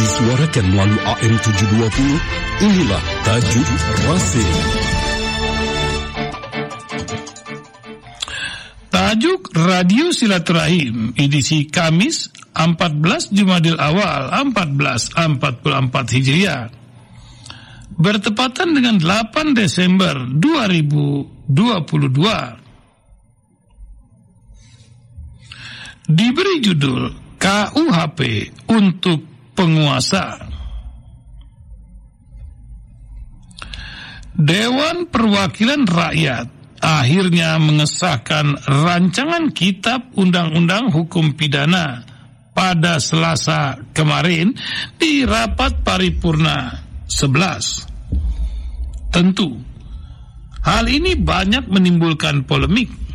Disuarakan melalui AM 720, inilah Tajuk Rasim. Tajuk Radio Silaturahim edisi Kamis 14 Jumadil Awal 1444 Hijriah bertepatan dengan 8 Desember 2022 diberi judul KUHP untuk penguasa. Dewan Perwakilan Rakyat akhirnya mengesahkan rancangan Kitab Undang-Undang Hukum Pidana pada Selasa kemarin di rapat paripurna 11. Tentu, hal ini banyak menimbulkan polemik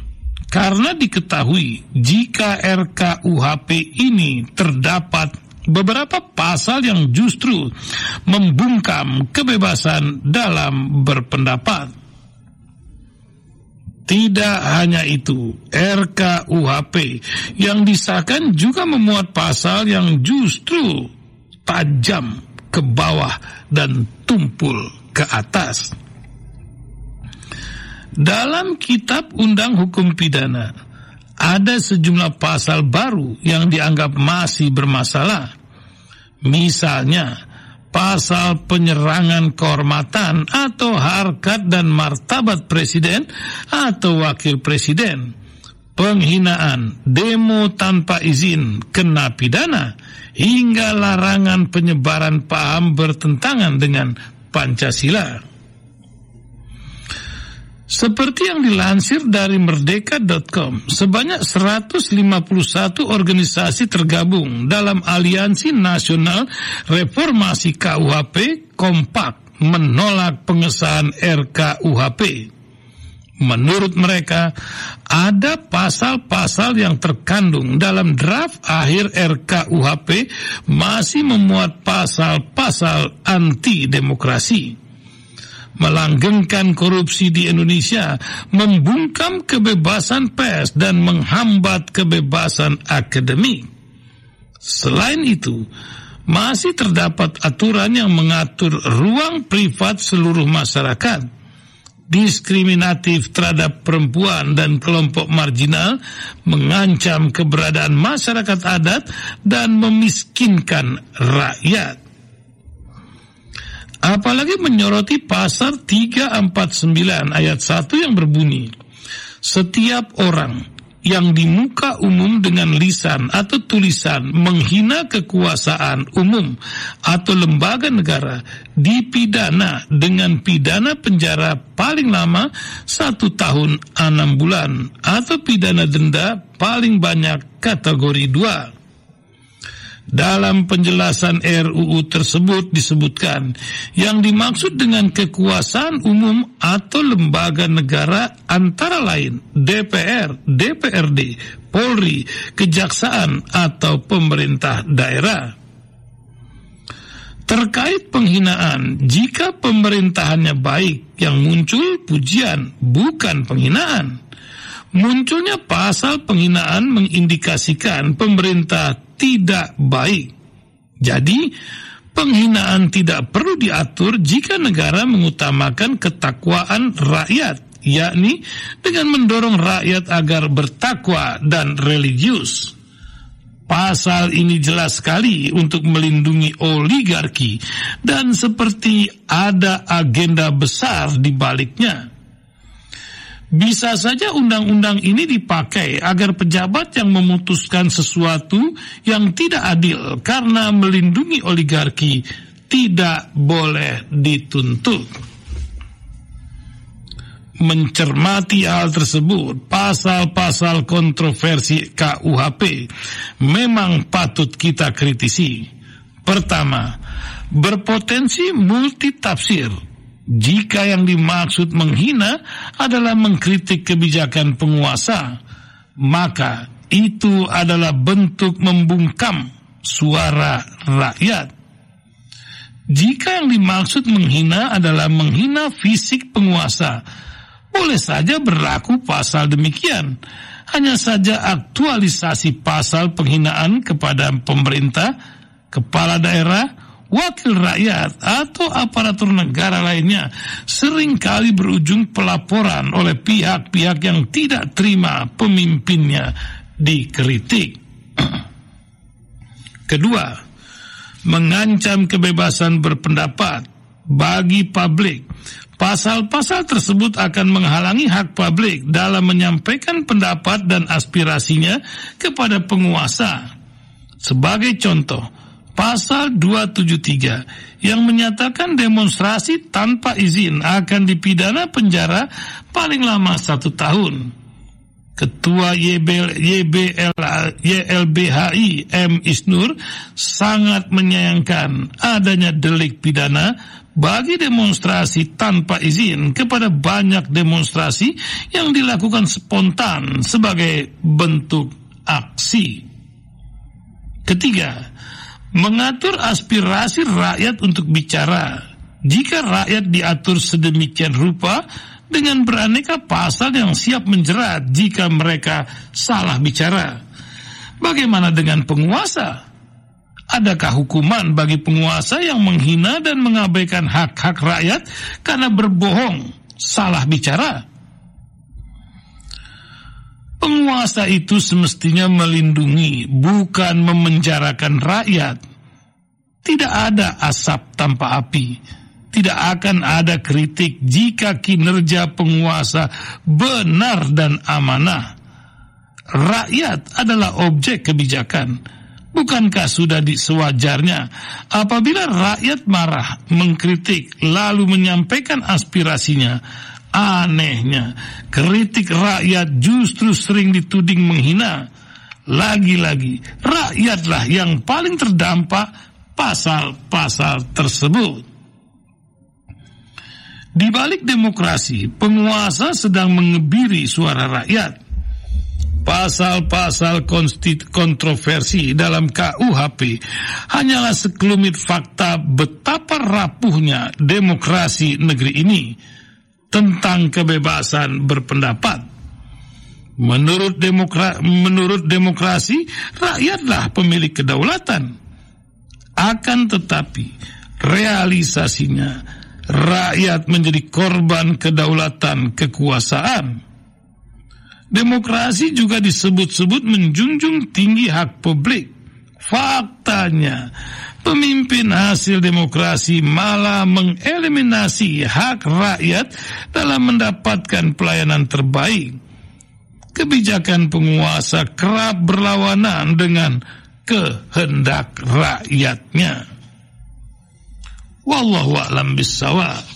karena diketahui jika RKUHP ini terdapat beberapa pasal yang justru membungkam kebebasan dalam berpendapat. Tidak hanya itu, RKUHP yang disahkan juga memuat pasal yang justru tajam ke bawah dan tumpul ke atas. Dalam kitab Undang Hukum Pidana, ada sejumlah pasal baru yang dianggap masih bermasalah. Misalnya, pasal penyerangan kehormatan atau harkat dan martabat presiden atau wakil presiden, penghinaan, demo tanpa izin, kena pidana, hingga larangan penyebaran paham bertentangan dengan Pancasila. Seperti yang dilansir dari merdeka.com, sebanyak 151 organisasi tergabung dalam Aliansi Nasional Reformasi KUHP kompak menolak pengesahan RKUHP. Menurut mereka, ada pasal-pasal yang terkandung dalam draft akhir RKUHP masih memuat pasal-pasal anti demokrasi melanggengkan korupsi di Indonesia, membungkam kebebasan pers dan menghambat kebebasan akademik. Selain itu, masih terdapat aturan yang mengatur ruang privat seluruh masyarakat, diskriminatif terhadap perempuan dan kelompok marginal, mengancam keberadaan masyarakat adat, dan memiskinkan rakyat. Apalagi menyoroti pasal 349 ayat 1 yang berbunyi, setiap orang yang di muka umum dengan lisan atau tulisan menghina kekuasaan umum atau lembaga negara dipidana dengan pidana penjara paling lama satu tahun enam bulan atau pidana denda paling banyak kategori dua. Dalam penjelasan RUU tersebut disebutkan yang dimaksud dengan kekuasaan umum atau lembaga negara antara lain DPR, DPRD, Polri, Kejaksaan atau pemerintah daerah. Terkait penghinaan, jika pemerintahannya baik, yang muncul pujian, bukan penghinaan. Munculnya pasal penghinaan mengindikasikan pemerintah tidak baik. Jadi, penghinaan tidak perlu diatur jika negara mengutamakan ketakwaan rakyat, yakni dengan mendorong rakyat agar bertakwa dan religius. Pasal ini jelas sekali untuk melindungi oligarki dan seperti ada agenda besar di baliknya. Bisa saja undang-undang ini dipakai agar pejabat yang memutuskan sesuatu yang tidak adil karena melindungi oligarki tidak boleh dituntut. Mencermati hal tersebut, pasal-pasal kontroversi KUHP memang patut kita kritisi. Pertama, berpotensi multitafsir jika yang dimaksud menghina adalah mengkritik kebijakan penguasa, maka itu adalah bentuk membungkam suara rakyat. Jika yang dimaksud menghina adalah menghina fisik penguasa, boleh saja berlaku pasal demikian. hanya saja aktualisasi pasal penghinaan kepada pemerintah, kepala daerah, wakil rakyat, atau aparatur negara lainnya sering kali berujung pelaporan oleh pihak-pihak yang tidak terima pemimpinnya dikritik. Kedua, mengancam kebebasan berpendapat bagi publik. Pasal-pasal tersebut akan menghalangi hak publik dalam menyampaikan pendapat dan aspirasinya kepada penguasa. Sebagai contoh, pasal 273 yang menyatakan demonstrasi tanpa izin akan dipidana penjara paling lama satu tahun. Ketua YBL, YBL, YLBHI M. Isnur sangat menyayangkan adanya delik pidana bagi demonstrasi tanpa izin kepada banyak demonstrasi yang dilakukan spontan sebagai bentuk aksi. Ketiga, mengatur aspirasi rakyat untuk bicara. Jika rakyat diatur sedemikian rupa, dengan beraneka pasal yang siap menjerat jika mereka salah bicara. Bagaimana dengan penguasa? Adakah hukuman bagi penguasa yang menghina dan mengabaikan hak-hak rakyat karena berbohong, salah bicara? Penguasa itu semestinya melindungi, bukan memenjarakan rakyat. Tidak ada asap tanpa api tidak akan ada kritik jika kinerja penguasa benar dan amanah. Rakyat adalah objek kebijakan. Bukankah sudah sewajarnya apabila rakyat marah, mengkritik, lalu menyampaikan aspirasinya? Anehnya, kritik rakyat justru sering dituding menghina. Lagi-lagi, rakyatlah yang paling terdampak pasal-pasal tersebut. Di balik demokrasi, penguasa sedang mengebiri suara rakyat. Pasal-pasal kontroversi dalam KUHP hanyalah sekelumit fakta betapa rapuhnya demokrasi negeri ini tentang kebebasan berpendapat. Menurut, demokra menurut demokrasi, rakyatlah pemilik kedaulatan. Akan tetapi, realisasinya rakyat menjadi korban kedaulatan kekuasaan. Demokrasi juga disebut-sebut menjunjung tinggi hak publik. Faktanya, pemimpin hasil demokrasi malah mengeliminasi hak rakyat dalam mendapatkan pelayanan terbaik. Kebijakan penguasa kerap berlawanan dengan kehendak rakyatnya. Wallahu a'lam bissawab.